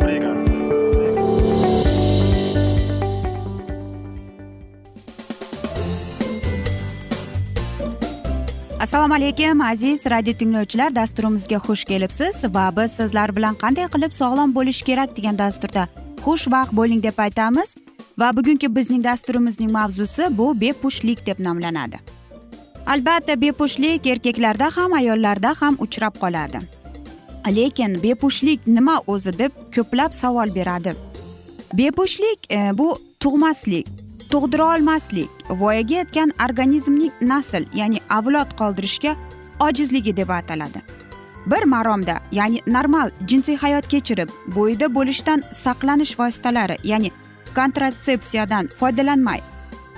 rubrikasi assalomu alaykum aziz radio tinglovchilar. Dasturimizga xush kelibsiz va biz sizlar bilan qanday qilib sog'lom bo'lish kerak degan dasturda xushvaqt bo'ling deb aytamiz. Va bugungi bizning dasturimizning mavzusi bu bepushtlik deb nomlanadi. Albatta bepushtlik erkaklarda ham ayollarda ham uchrab qoladi. Lekin bepushtlik nima o'zi deb ko'plab savol beradi. Bepushtlik e, bu tug'maslik tug'dira olmaslik voyaga yetgan organizmning nasl ya'ni avlod qoldirishga ojizligi deb ataladi. Bir maromda ya'ni normal jinsiy hayot kechirib bo'yida bo'lishdan saqlanish vositalari ya'ni kontratsepsiyadan foydalanmay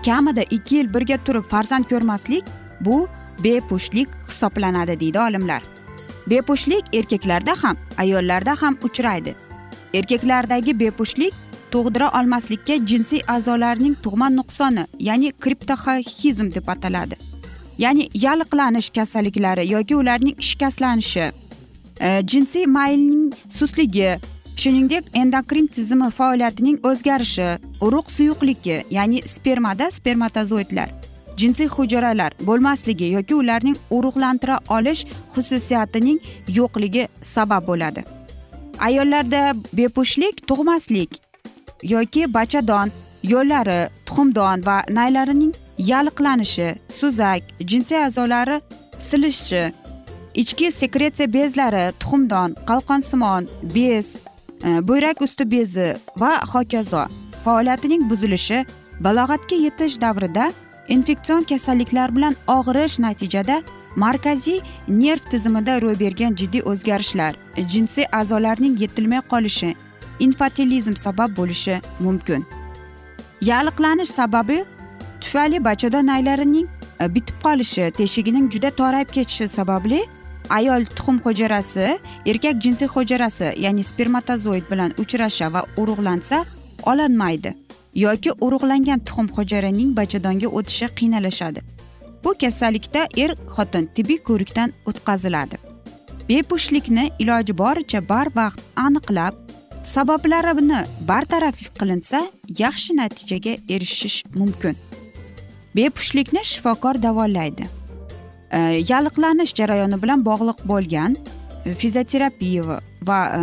kamida ikki yil birga turib farzand ko'rmaslik bu bepushtlik hisoblanadi deydi olimlar. Bepushtlik erkaklarda ham ayollarda ham uchraydi. Erkaklardagi bepushtlik tug'dira olmaslikka jinsiy a'zolarning tug'ma nuqsoni ya'ni kriptoxizm deb ataladi. Ya'ni yalliqlanish kasalliklari yoki ularning shikastlanishi e, jinsiy maylning sustligi shuningdek endokrin tizimi faoliyatining o'zgarishi urug' suyuqligi ya'ni spermada spermatozoidlar. Jinsiy hujayralar bo'lmasligi yoki ularning urug'lantira olish xususiyatining yo'qligi sabab bo'ladi. Ayollarda bepushtlik tug'maslik yoki bachadon yo'llari tuxumdon va naylarining yalliqlanishi suzak jinsiy a'zolari silishishi ichki sekretsiya bezlari tuxumdon qalqonsimon bez e, buyrak usti bezi va hokazo faoliyatining buzilishi balog'atga yetish davrida infeksion kasalliklar bilan og'rish natijada markaziy nerv tizimida ro'y bergan jiddiy o'zgarishlar jinsiy a'zolarning yetilmay qolishi infatilizm sabab bo'lishi mumkin. Yalliqlanish sababi tufayli bachada naylarining e, bitib qolishi teshigining juda torayib ketishi sababli ayol tuxum hujayrasi erkak jinsiy hujayrasi ya'ni spermatozoid bilan uchrasha va urug'lansa olinmaydi. Yoki urug'langan tuxum hujayraning bachadonga o'tishi qiynalashadi bu kasallikda er xotin tibbiy ko'rikdan o'tkaziladi. Bepushtlikni iloji boricha barvaqt aniqlab sabablarini bartaraf qilinsa yaxshi natijaga erishish mumkin. Bepushtlikni shifokor davolaydi. E, yalliqlanish jarayoni bilan bog'liq bo'lgan e, fizioterapiya va e,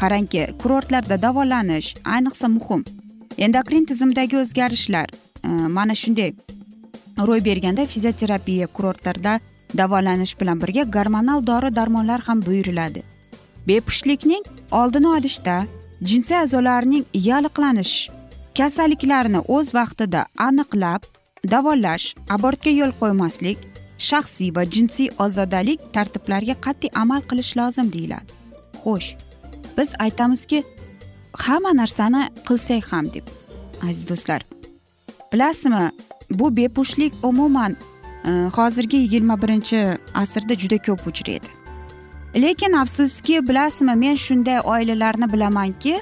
qarangki kurortlarda davolanish ayniqsa muhim. Endokrin tizimidagi o'zgarishlar e, mana shunday. Ro'y berganda fizioterapiya kurortlarda davolanish bilan birga gormonal dori darmonlar ham buyuriladi. Bepushtlikning oldini olishda jinsiy a'zolarning yalliqlanish kasalliklarini o'z vaqtida aniqlab davolash abortga yo'l qo'ymaslik shaxsiy va jinsiy ozodalik tartiblariga qat'iy amal qilish lozim deyiladi. Xo'sh biz aytamizki hamma narsani qilsak ham deb aziz do'stlar. Bilasizmi bu bepushtlik umuman e, hozirgi yigirma birinchi asrda juda ko'p uchraydi. Lekin afsuski bilasizmi men shunday oilalarni bilamanki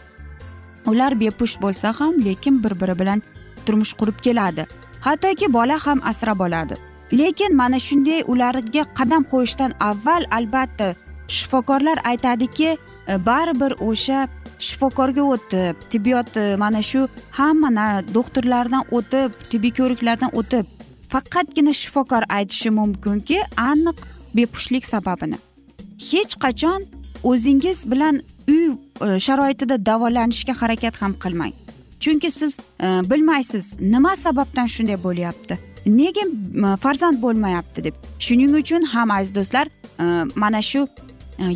ular bepush bo'lsa ham lekin bir biri bilan turmush qurib keladi. Hattoki bola ham asrab oladi. Lekin mana shunday ularga qadam qo'yishdan avval albatta shifokorlar aytadiki e, baribir o'sha shifokorga o'tib tibbiyot e, mana shu hamma doktorlardan o'tib tibbiy ko'riklardan o'tib faqatgina shifokor aytishi mumkinki aniq bepushtlik sababini. Hech qachon o'zingiz bilan uy e, sharoitida davolanishga harakat ham qilmang. Chunki siz e, bilmaysiz nima sababdan shunday bo'lyapti? Nega farzand bo'lmayapti deb. Shuning uchun ham aziz do'stlar e, mana shu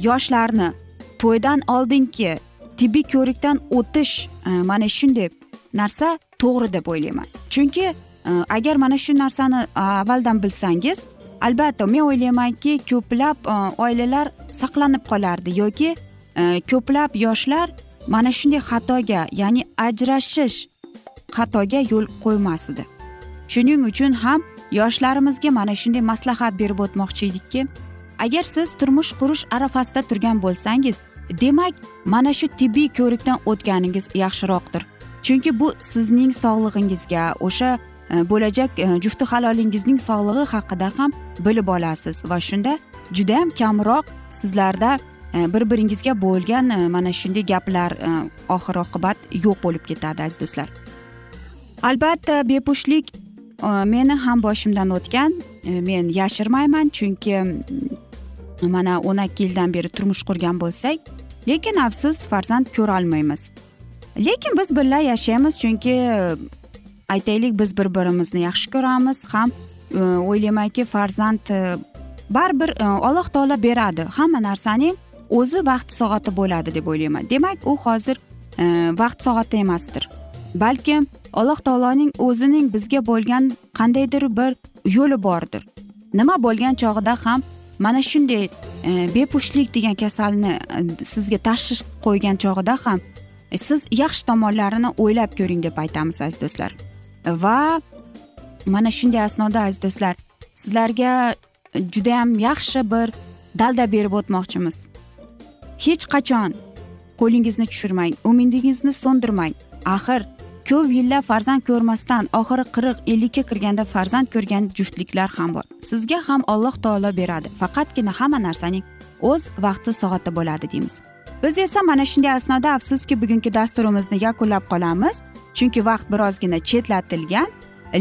yoshlarni to'ydan oldingi tibbiy ko'rikdan o'tish e, mana shunday narsa to'g'ri deb o'ylayman. Chunki e, agar mana shu narsani e, avvaldan bilsangiz albatta men o'ylaymanki ko'plab oilalar saqlanib qolardi yoki ko'plab yoshlar mana shunday xatoga ya'ni ajrashish xatoga yo'l qo'ymas edi shuning uchun ham yoshlarimizga mana shunday maslahat berib o'tmoqchi edikki agar siz turmush qurish arafasida turgan bo'lsangiz demak mana shu tibbiy ko'rikdan o'tganingiz yaxshiroqdir. Chunki bu sizning sog'lig'ingizga o'sha e, bo'lajak e, jufti halolingizning sog'lig'i haqida ham bilib olasiz va shunda judayam kamroq sizlarda e, bir biringizga bo'lgan mana shunday gaplar oxir oqibat yo'q bo'lib ketadi aziz do'stlar. Albatta bepushlik meni ham boshimdan o'tgan men yashirmayman chunki mana o'n ikki yildan beri turmush qurgan bo'lsak lekin afsus farzand ko'rolmaymiz. Lekin biz birga yashaymiz chunki e, aytaylik biz bir birimizni yaxshi ko'ramiz ham e, o'ylaymanki farzand e, baribir alloh taolo beradi. Hamma narsaning o'zi vaqti soati bo'ladi deb o'ylayman. Demak u hozir vaqt soati emasdir. Balkim alloh taoloning o'zining bizga bo'lgan qandaydir bir yo'li bordir. Nima bo'lgan chog'ida ham mana shunday e, bepushtlik degan kasalni e, sizga tashxis qo'ygan chog'ida ham e, siz yaxshi tomonlarini o'ylab ko'ring deb aytamiz aziz do'stlar. Va mana shunday asnoda aziz do'stlar sizlarga judayam yaxshi bir dalda berib o'tmoqchimiz. Hech qachon qo'lingizni tushirmang umidingizni so'ndirmang. Axir ko'p yillar farzand ko'rmasdan oxiri qirq ellikka kirganda farzand ko'rgan juftliklar ham bor. Sizga ham alloh taolo beradi. Faqatgina hamma narsaning o'z vaqti soati bo'ladi deymiz. Biz esa mana shunday asnoda afsuski bugungi dasturimizni yakunlab qolamiz. Chunki vaqt birozgina chetlatilgan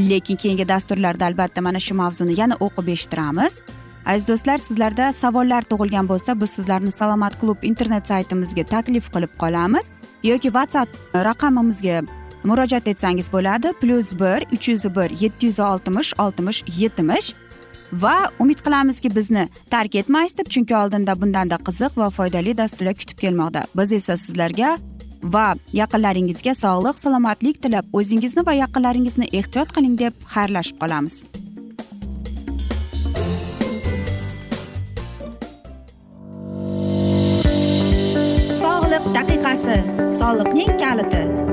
lekin keyingi dasturlarda albatta mana shu mavzuni yana o'qib eshittiramiz. Aziz do'stlar sizlarda savollar tug'ilgan bo'lsa biz sizlarni salomat klub internet saytimizga taklif qilib qolamiz yoki whatsapp raqamimizga murojaat etsangiz bo'ladi. Plyus bir uch yuz bir yetti yuz oltmish oltmish yetmish. Va umid qilamizki bizni tark etmaysiz deb chunki oldinda bundanda qiziq va foydali dasturlar kutib kelmoqda. Biz esa sizlarga va yaqinlaringizga sog'lik salomatlik tilab o'zingizni va yaqinlaringizni ehtiyot qiling deb xayrlashib qolamiz. Sog'liq daqiqasi. Soliqning kaliti.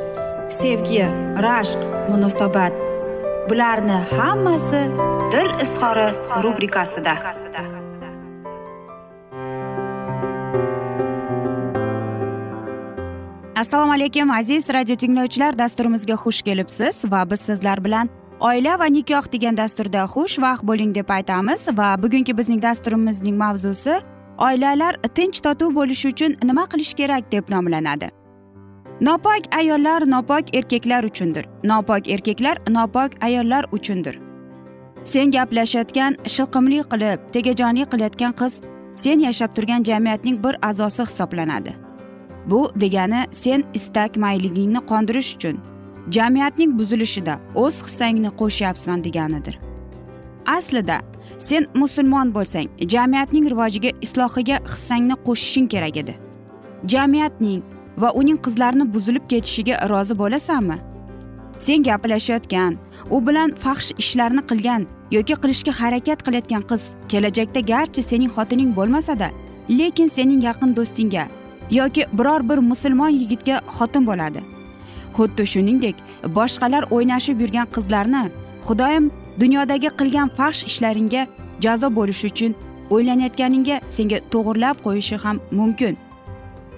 sevgi rashq munosabat. Bularni hammasi dil izhori rubrikasida. Assalomu alaykum aziz radio tinglovchilar. Dasturimizga xush kelibsiz va biz sizlar bilan oila va nikoh degan dasturda xushvaqt bo'ling deb aytamiz. Va bugungi bizning dasturimizning mavzusi oilalar tinch totuv bo'lishi uchun nima qilish kerak deb nomlanadi. Nopok ayollar nopok erkaklar uchundir. Nopok erkaklar nopok ayollar uchundir. Sen gaplashayotgan shilqimli qilib tegajonlik qilayotgan qiz sen yashab turgan jamiyatning bir a'zosi hisoblanadi. Bu degani sen istak mayligingni qondirish uchun jamiyatning buzilishida o'z hissangni qo'shyapsan deganidir. Aslida sen musulmon bo'lsang jamiyatning rivojiga islohiga hissangni qo'shishing kerak edi. Jamiyatning va uning qizlarini buzilib ketishiga rozi bo'lasanmi? Sen gaplashayotgan u bilan faxsh ishlarni qilgan yoki qilishga harakat qilayotgan qiz kelajakda garchi sening xotining bo'lmasada lekin sening yaqin do'stingga yoki biror bir musulmon yigitga xotin bo'ladi. Xuddi shuningdek boshqalar o'ynashib yurgan qizlarni xudoyim dunyodagi qilgan faxsh ishlaringga jazo bo'lishi uchun o'ylanayotganingga senga to'g'irlab qo'yishi ham mumkin.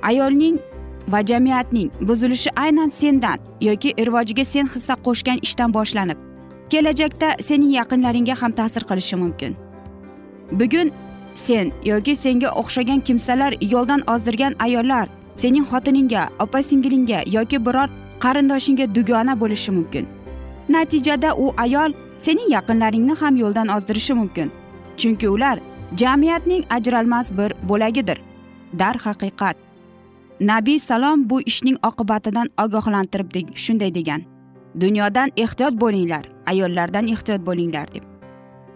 Ayolning va jamiyatning buzilishi aynan sendan yoki rivojiga sen hissa qo'shgan ishdan boshlanib kelajakda sening yaqinlaringga ham ta'sir qilishi mumkin. Bugun sen yoki senga o'xshagan kimsalar yo'ldan ozdirgan ayollar sening xotiningga opa singilingga yoki biror qarindoshingga dugona bo'lishi mumkin. Natijada u ayol sening yaqinlaringni ham yo'ldan ozdirishi mumkin chunki ular jamiyatning ajralmas bir bo'lagidir. Darhaqiqat. Nabiy salom bu ishning oqibatidan ogohlantirib shunday degan. Dunyodan ehtiyot bo'linglar ayollardan ehtiyot bo'linglar deb.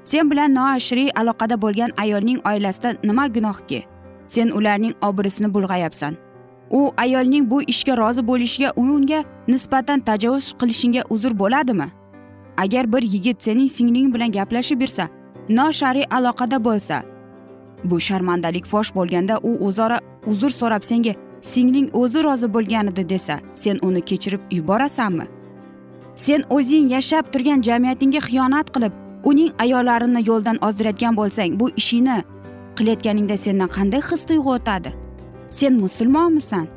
Sen bilan noashriy aloqada bo'lgan ayolning oilasida nima gunohki? Sen ularning obro'sini bulg'ayapsan. U ayolning bu ishga rozi bo'lishiga unga nisbatan tajovuz qilishingga uzr bo'ladimi? Agar bir yigit sening singling bilan gaplashib yursa noshar'iy aloqada bo'lsa bu sharmandalik fosh bo'lganda u o'zaro uzr so'rab senga singling o'zi rozi bo'lganida desa sen uni kechirib yuborasanmi? Sen o'zing yashab turgan jamiyatingga xiyonat qilib uning ayollarini yo'ldan ozdirayotgan bo'lsang bu ishingni qilayotganingda sendan qanday his tuyg'u o'tadi? Sen musulmonmisan?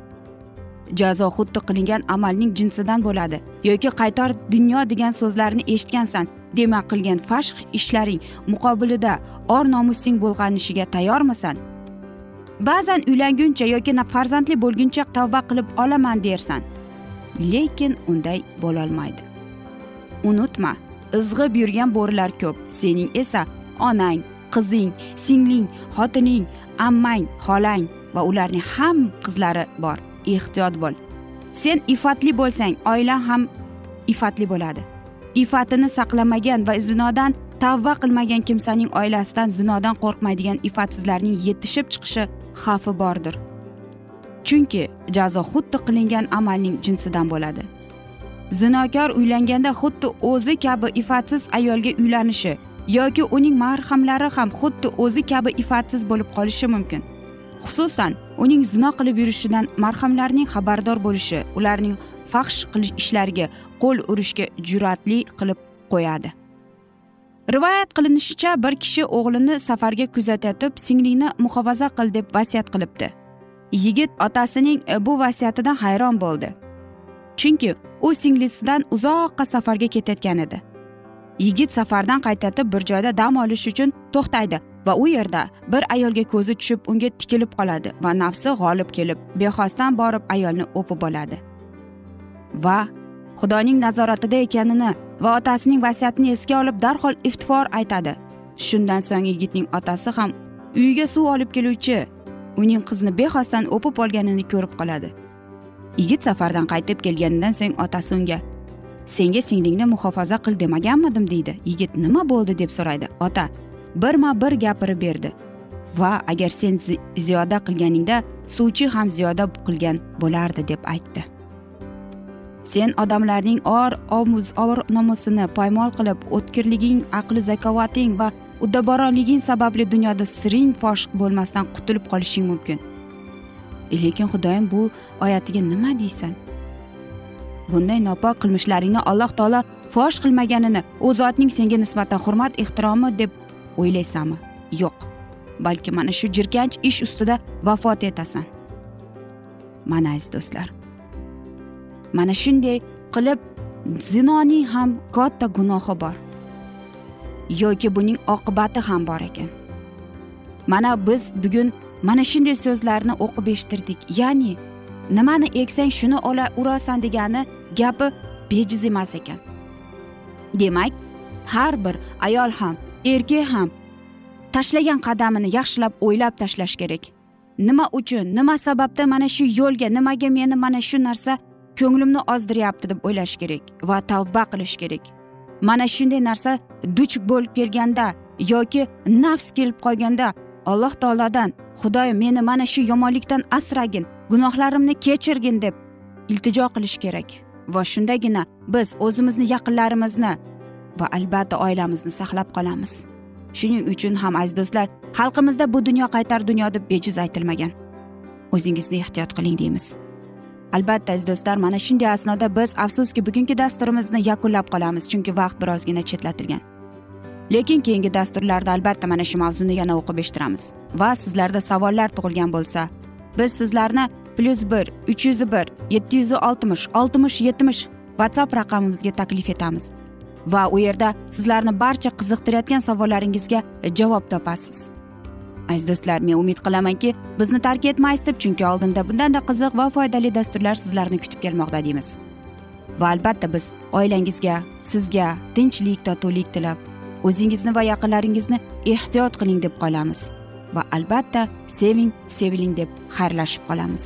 Jazo xuddi qilingan amalning jinsidan bo'ladi yoki qaytar dunyo degan so'zlarni eshitgansan. Demak qilgan fashq ishlaring muqobilida or nomusing bulg'anishiga tayyormisan? Ba'zan uylanguncha yoki farzandli bo'lguncha tavba qilib olaman dersan lekin unday bo'lolmaydi. Unutma izg'ib yurgan bo'rilar ko'p. Sening esa onang qizing singling xotining ammang xolang va ularning ham qizlari bor. Ehtiyot bo'l. Sen ifatli bo'lsang oilang ham ifatli bo'ladi. Ifatini saqlamagan va zinodan tavba qilmagan kimsaning oilasidan zinodan qo'rqmaydigan ifatsizlarning yetishib chiqishi xavfi bordir. Chunki jazo xuddi qilingan amalning jinsidan bo'ladi. Zinokor uylanganda xuddi o'zi kabi ifatsiz ayolga uylanishi yoki uning marhamlari ham xuddi o'zi kabi ifatsiz bo'lib qolishi mumkin. Xususan uning zino qilib yurishidan marhamlarning xabardor bo'lishi ularning fahsh qilish ishlariga qo'l urishga jur'atli qilib qo'yadi. Rivoyat qilinishicha bir kishi o'g'lini safarga kuzatayotib singlingni muhofaza qil deb vasiyat qilibdi. Yigit otasining e, bu vasiyatidan hayron bo'ldi. Chunki u singlisidan uzoqqa safarga ketayotgan edi. Yigit safardan qaytatib bir joyda dam olish uchun to'xtaydi va u yerda bir ayolga ko'zi tushib unga tikilib qoladi va nafsi g'olib kelib bexosdan borib ayolni o'pib oladi. Va xudoning nazoratida ekanini va otasining vasiyatini esga olib darhol iftifor aytadi. Shundan so'ng yigitning otasi ham uyiga suv olib keluvchi uning qizni bexosdan o'pib olganini ko'rib qoladi. Yigit safardan qaytib kelganidan so'ng otasi unga senga singlingni muhofaza qil demaganmidim deydi. Yigit nima bo'ldi? deb so'raydi. Ota birma bir gapirib berdi. Va agar sen ziyoda qilganingda suvchi ham ziyoda qilgan bo'lardi deb aytdi. Sen odamlarning or omuz or nomusini poymol qilib o'tkirliging aqli zakovating va uddaboronliging sababli dunyoda siring fosh bo'lmasdan qutulib qolishing mumkin. Lekin xudoyim bu oyatiga nima deysan? Bunday nopok qilmishlaringni alloh taolo fosh qilmaganini u zotning senga nisbatan hurmat ehtiromi deb o'ylaysanmi? Yo'q. Balki mana shu jirkanch ish ustida vafot etasan. Mana aziz do'stlar mana shunday qilib zinoning ham katta gunohi bor. Yoki buning oqibati ham bor ekan. Mana biz bugun mana shunday so'zlarni o'qib eshittirdik. Ya'ni nimani eksang shuni ola urasan degani gapi bejiz emas ekan. Demak har bir ayol ham erkak ham tashlagan qadamini yaxshilab o'ylab tashlash kerak. Nima uchun nima sababdan mana shu yo'lga nimaga meni mana shu narsa ko'nglimni ozdiryapti deb o'ylash kerak va tavba qilish kerak. Mana shunday narsa duch bo'lib kelganda yoki nafs kelib qolganda alloh taolodan xudoyim meni mana shu yomonlikdan asragin gunohlarimni kechirgin deb iltijo qilish kerak. Va shundagina biz o'zimizni yaqinlarimizni va albatta oilamizni saqlab qolamiz. Shuning uchun ham aziz do'stlar xalqimizda bu dunyo qaytar dunyo deb bejiz aytilmagan. O'zingizni ehtiyot qiling deymiz. Albatta aziz do'stlar mana shunday asnoda biz afsuski bugungi dasturimizni yakunlab qolamiz chunki vaqt birozgina chetlatilgan. Lekin keyingi dasturlarda albatta mana shu mavzuni yana o'qib eshittiramiz. Va sizlarda savollar tug'ilgan bo'lsa biz sizlarni plyus bir uch yuz bir yetti yuz oltmish oltmish yetmish whatsapp raqamimizga taklif etamiz. Va u yerda sizlarni barcha qiziqtirayotgan savollaringizga javob topasiz. Aziz do'stlar men umid qilamanki bizni tark etmaysiz deb chunki oldinda bundanda qiziq va foydali dasturlar sizlarni kutib kelmoqda deymiz. Va albatta biz oilangizga sizga tinchlik totuvlik tilab o'zingizni va yaqinlaringizni ehtiyot qiling deb qolamiz. Va albatta seving seviling deb xayrlashib qolamiz.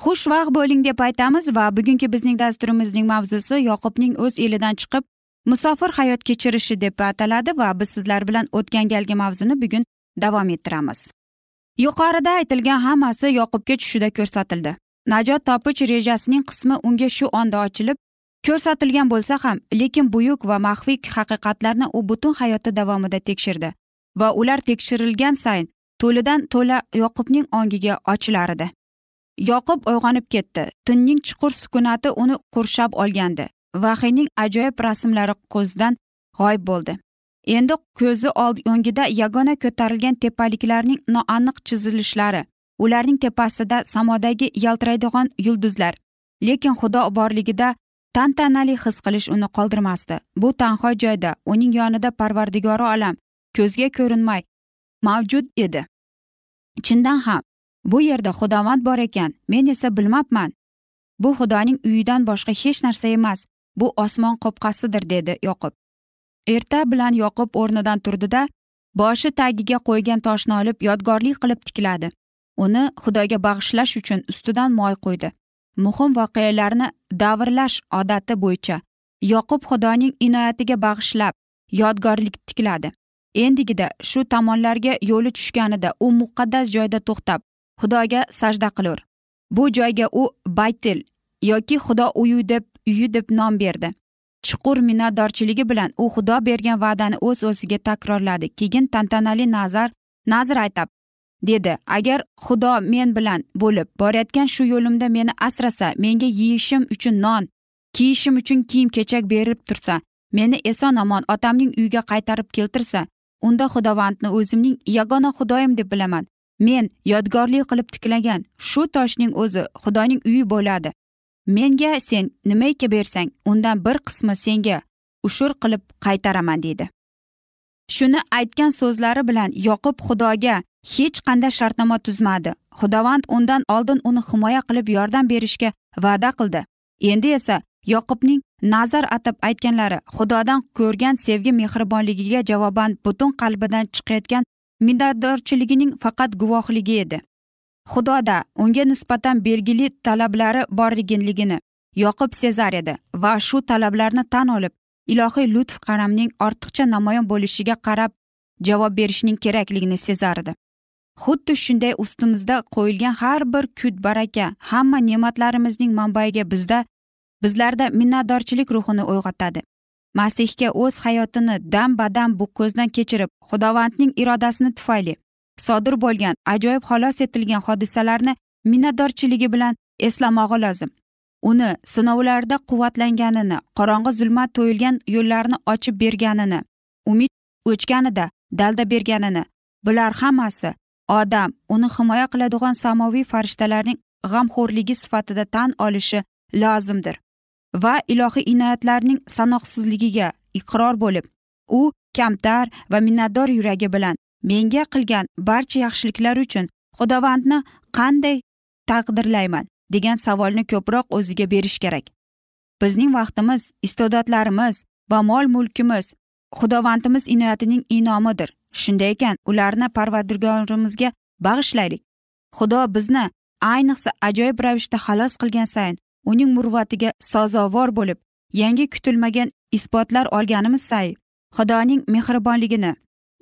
xushvaqt bo'ling deb aytamiz va bugungi bizning dasturimizning mavzusi yoqubning o'z elidan chiqib musofir hayot kechirishi deb ataladi va biz sizlar bilan o'tgan galgi mavzuni bugun davom ettiramiz. Yuqorida aytilgan hammasi yoqubga tushida ko'rsatildi. Najot topish rejasining qismi unga shu onda ochilib ko'rsatilgan bo'lsa ham lekin buyuk va maxfiy haqiqatlarni u butun hayoti davomida tekshirdi va ular tekshirilgan sayin to'lidan to'la yoqubning ongiga ochilar edi. Yoqub uyg'onib ketdi. Tunning chuqur sukunati uni qurshab olgandi vahiyning ajoyib rasmlari ko'zdan g'oyib bo'ldi. Endi ko'zi o'ngida yagona ko'tarilgan tepaliklarning noaniq chizilishlari ularning tepasida samodagi yaltiraydigan yulduzlar. Lekin xudo borligida tantanali his qilish uni qoldirmasdi. Bu tanho joyda uning yonida parvardigori olam ko'zga ko'rinmay mavjud edi. Chindan ham bu yerda xudovand bor ekan men esa bilmabman. Bu xudoning uyidan boshqa hech narsa emas bu osmon qopqasidir dedi yoqub. Erta bilan yoqub o'rnidan turdida boshi tagiga qo'ygan toshni olib yodgorlik qilib tikladi. Uni xudoga bag'ishlash uchun ustidan moy qo'ydi. Muhim voqealarni davrlash odati bo'yicha yoqub xudoning inoyatiga bag'ishlab yodgorlik tikladi. Endigida shu tomonlarga yo'li tushganida u muqaddas joyda to'xtab xudoga sajda qilur. Bu joyga u baytil yoki xudo uyi deb uyi deb nom berdi. Chuqur minnatdorchiligi bilan u xudo bergan va'dani o'z o'ziga takrorladi. Keyin tantanali nazar nazr aytab dedi. Agar xudo men bilan bo'lib borayotgan shu yo'limda meni asrasa menga yeyishim uchun non kiyishim uchun kiyim kechak berib tursa meni eson omon otamning uyiga qaytarib keltirsa unda xudovandni o'zimning yagona xudoyim deb bilaman. Men yodgorlik qilib tiklagan shu toshning o'zi xudoning uyi bo'ladi. Menga sen nimaiki bersang undan bir qismi senga ushur qilib qaytaraman deydi shuni aytgan so'zlari bilan yoqub xudoga hech qanday shartnoma tuzmadi. Xudovand undan oldin uni himoya qilib yordam berishga va'da qildi. Endi esa yoqubning nazar atab aytganlari xudodan ko'rgan sevgi mehribonligiga javoban butun qalbidan chiqayotgan minnatdorchiligining faqat guvohligi edi. Xudoda unga nisbatan belgili talablari borligini yoqib sezar edi va shu talablarni tan olib ilohiy lutf qaramning ortiqcha namoyon bo'lishiga qarab javob berishning kerakligini sezardi xuddi shunday ustimizda qo'yilgan har bir kut baraka hamma ne'matlarimizning manbaiga bizda bizlarda minnatdorchilik ruhini uyg'otadi. Masihga o'z hayotini dam badam bu ko'zdan kechirib xudovandning irodasini tufayli sodir bo'lgan ajoyib xalos etilgan hodisalarni minnatdorchiligi bilan eslamog'i lozim uni sinovlarda quvvatlanganini qorong'i zulmat to'yilgan yo'llarni ochib berganini umid o'chganida dalda berganini bular hammasi odam uni himoya qiladigan samoviy farishtalarning g'amxo'rligi sifatida tan olishi lozimdir va ilohiy inoyatlarning sanoqsizligiga iqror bo'lib u kamtar va minnatdor yuragi bilan menga qilgan barcha yaxshiliklar uchun xudovandni qanday taqdirlayman degan savolni ko'proq o'ziga berish kerak. Bizning vaqtimiz iste'dodlarimiz va mol mulkimiz xudovandimiz inoyatining inomidir. Shunday ekan ularni parvardigorimizga bag'ishlaylik. Xudo bizni ayniqsa ajoyib ravishda xalos qilgan sayin uning murvatiga sazovor bo'lib yangi kutilmagan isbotlar olganimiz say xudoning mehribonligini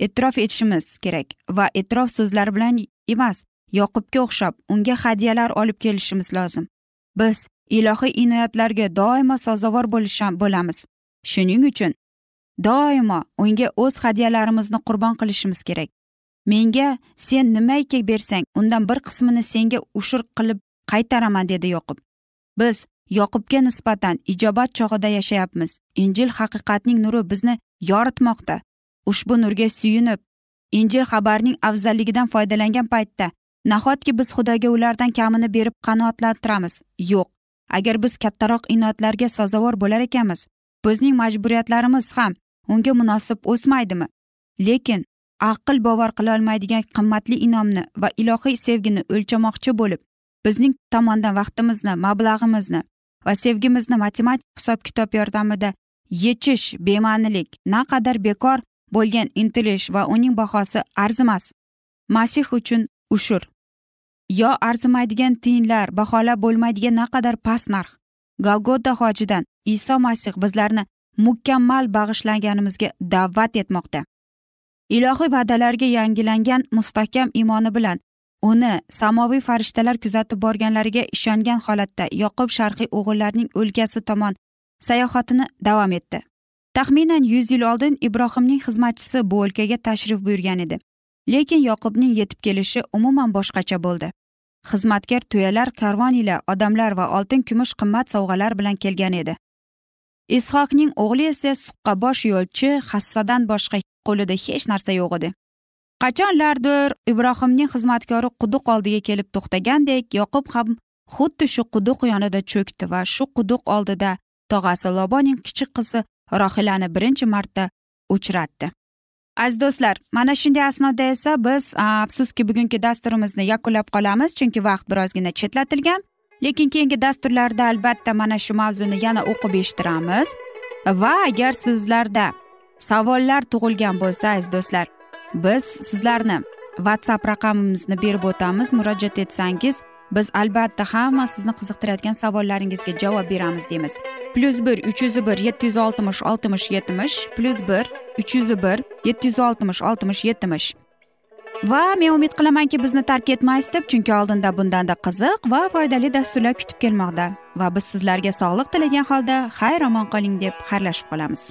e'tirof etishimiz kerak va e'tirof so'zlar bilan emas yoqubga o'xshab unga hadyalar olib kelishimiz lozim. Biz ilohiy inoyatlarga doimo sazovor bo'lamiz. Shuning uchun doimo unga o'z hadyalarimizni qurbon qilishimiz kerak. Menga sen nimaiki bersang undan bir qismini senga ushur qilib qaytaraman dedi yoqub. Biz yoqubga nisbatan ijobat chog'ida yashayapmiz. Injil haqiqatning nuri bizni yoritmoqda. Ushbu nurga suyunib injil xabarning afzalligidan foydalangan paytda nahotki biz xudoga ulardan kamini berib qanoatlantiramiz? Yo'q. Agar biz kattaroq inoatlarga sazovor bo'lar ekanmiz bizning majburiyatlarimiz ham unga munosib o'smaydimi? Lekin aql bovar qilolmaydigan qimmatli inomni va ilohiy sevgini o'lchamoqchi bo'lib bizning tomondan vaqtimizni mablag'imizni va sevgimizni matematik hisob kitob yordamida yechish bema'nilik naqadar bekor bo'lgan intilish va uning bahosi arzimas. Masih uchun ushur. Yo arzimaydigan tiyinlar baholab bo'lmaydigan naqadar past narx. Golgota hojidan iso masih bizlarni mukammal bag'ishlanganimizga da'vat etmoqda. Ilohiy va'dalarga yangilangan mustahkam imoni bilan uni samoviy farishtalar kuzatib borganlariga ishongan holatda yoqub sharqiy o'g'illarning o'lkasi tomon sayohatini davom etdi. Taxminan yuz yil oldin ibrohimning xizmatchisi bu o'lkaga tashrif buyurgan edi. Lekin yoqubning yetib kelishi umuman boshqacha bo'ldi. Xizmatkar tuyalar karvon ila odamlar va oltin kumush qimmat sovg'alar bilan kelgan edi. Ishoqning o'g'li esa suqqabosh yo'lchi hassadan boshqa qo'lida hech narsa yo'q edi. Qachonlardir ibrohimning xizmatkori quduq oldiga kelib to'xtagandek yoqub ham xuddi shu quduq yonida cho'kdi va shu quduq oldida tog'asi loboning kichik qizi rohilani birinchi marta uchratdi. Aziz do'stlar mana shunday asnoda esa biz afsuski bugungi dasturimizni yakunlab qolamiz chunki vaqt birozgina chetlatilgan. Lekin keyingi dasturlarda albatta mana shu mavzuni yana o'qib eshittiramiz. Va agar sizlarda savollar tug'ilgan bo'lsa aziz do'stlar biz sizlarni whatsapp raqamimizni berib o'tamiz. Murojaat etsangiz biz albatta hamma sizni qiziqtirayotgan savollaringizga javob beramiz deymiz. Plyus bir uch yuz bir yetti yuz oltmish oltmish yetmish plyus bir uch yuz bir yetti yuz oltmish oltmish yetmish. Va men umid qilamanki bizni tark etmaysiz deb chunki oldinda bundanda qiziq va foydali dasturlar kutib kelmoqda. Va biz sizlarga sog'liq tilagan holda xayr omon qoling deb xayrlashib qolamiz.